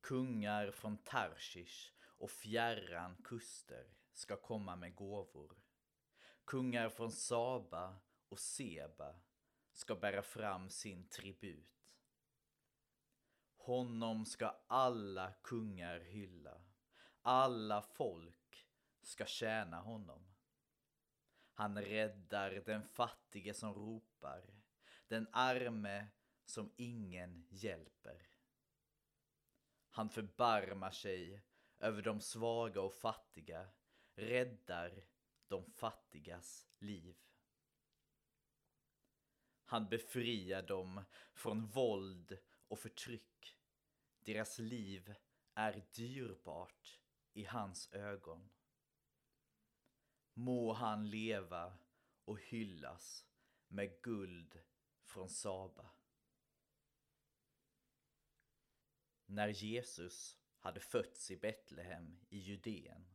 Kungar från Tarshish och fjärran kuster ska komma med gåvor. Kungar från Saba och Seba ska bära fram sin tribut. Honom ska alla kungar hylla, alla folk ska tjäna honom. Han räddar den fattige som ropar, den arme som ingen hjälper. Han förbarmar sig över de svaga och fattiga, räddar de fattigas liv. Han befriar dem från våld och förtryck. Deras liv är dyrbart i hans ögon. Må han leva och hyllas med guld från Saba. När Jesus hade fötts i Betlehem i Judeen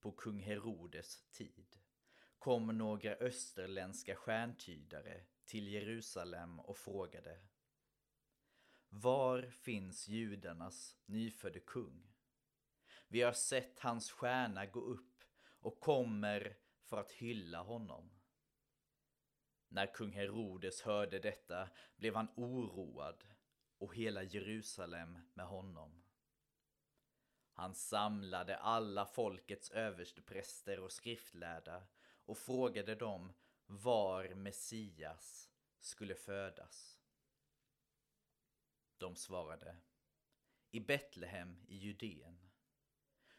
på kung Herodes tid kom några österländska stjärntydare till Jerusalem och frågade Var finns judarnas nyfödde kung? Vi har sett hans stjärna gå upp och kommer för att hylla honom. När kung Herodes hörde detta blev han oroad och hela Jerusalem med honom. Han samlade alla folkets överstepräster och skriftlärda och frågade dem var Messias skulle födas. De svarade i Betlehem i Judeen.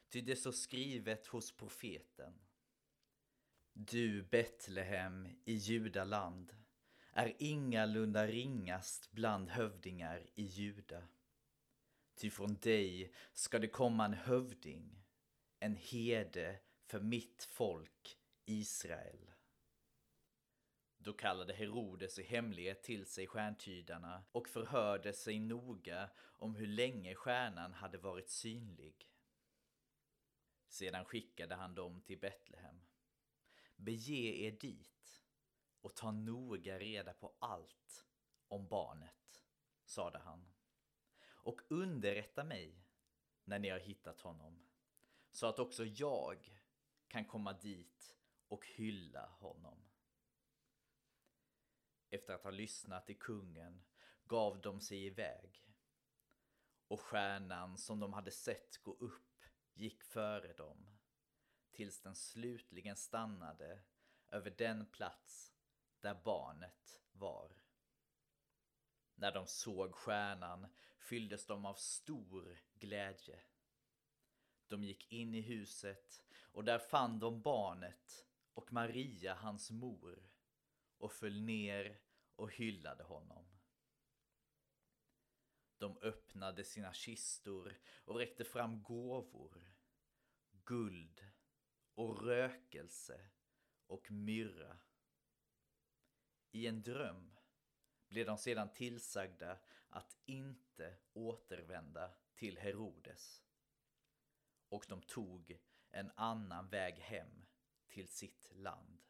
Ty det står skrivet hos profeten. Du Betlehem i Judaland är ingalunda ringast bland hövdingar i Juda. Ty från dig ska det komma en hövding, en herde för mitt folk Israel. Då kallade Herodes i hemlighet till sig stjärntydarna och förhörde sig noga om hur länge stjärnan hade varit synlig. Sedan skickade han dem till Betlehem. Bege er dit och ta noga reda på allt om barnet, sade han. Och underrätta mig när ni har hittat honom, så att också jag kan komma dit och hylla honom. Efter att ha lyssnat till kungen gav de sig iväg. Och stjärnan som de hade sett gå upp gick före dem tills den slutligen stannade över den plats där barnet var. När de såg stjärnan fylldes de av stor glädje. De gick in i huset och där fann de barnet och Maria hans mor och föll ner och hyllade honom. De öppnade sina kistor och räckte fram gåvor, guld och rökelse och myrra. I en dröm blev de sedan tillsagda att inte återvända till Herodes. Och de tog en annan väg hem till sitt land.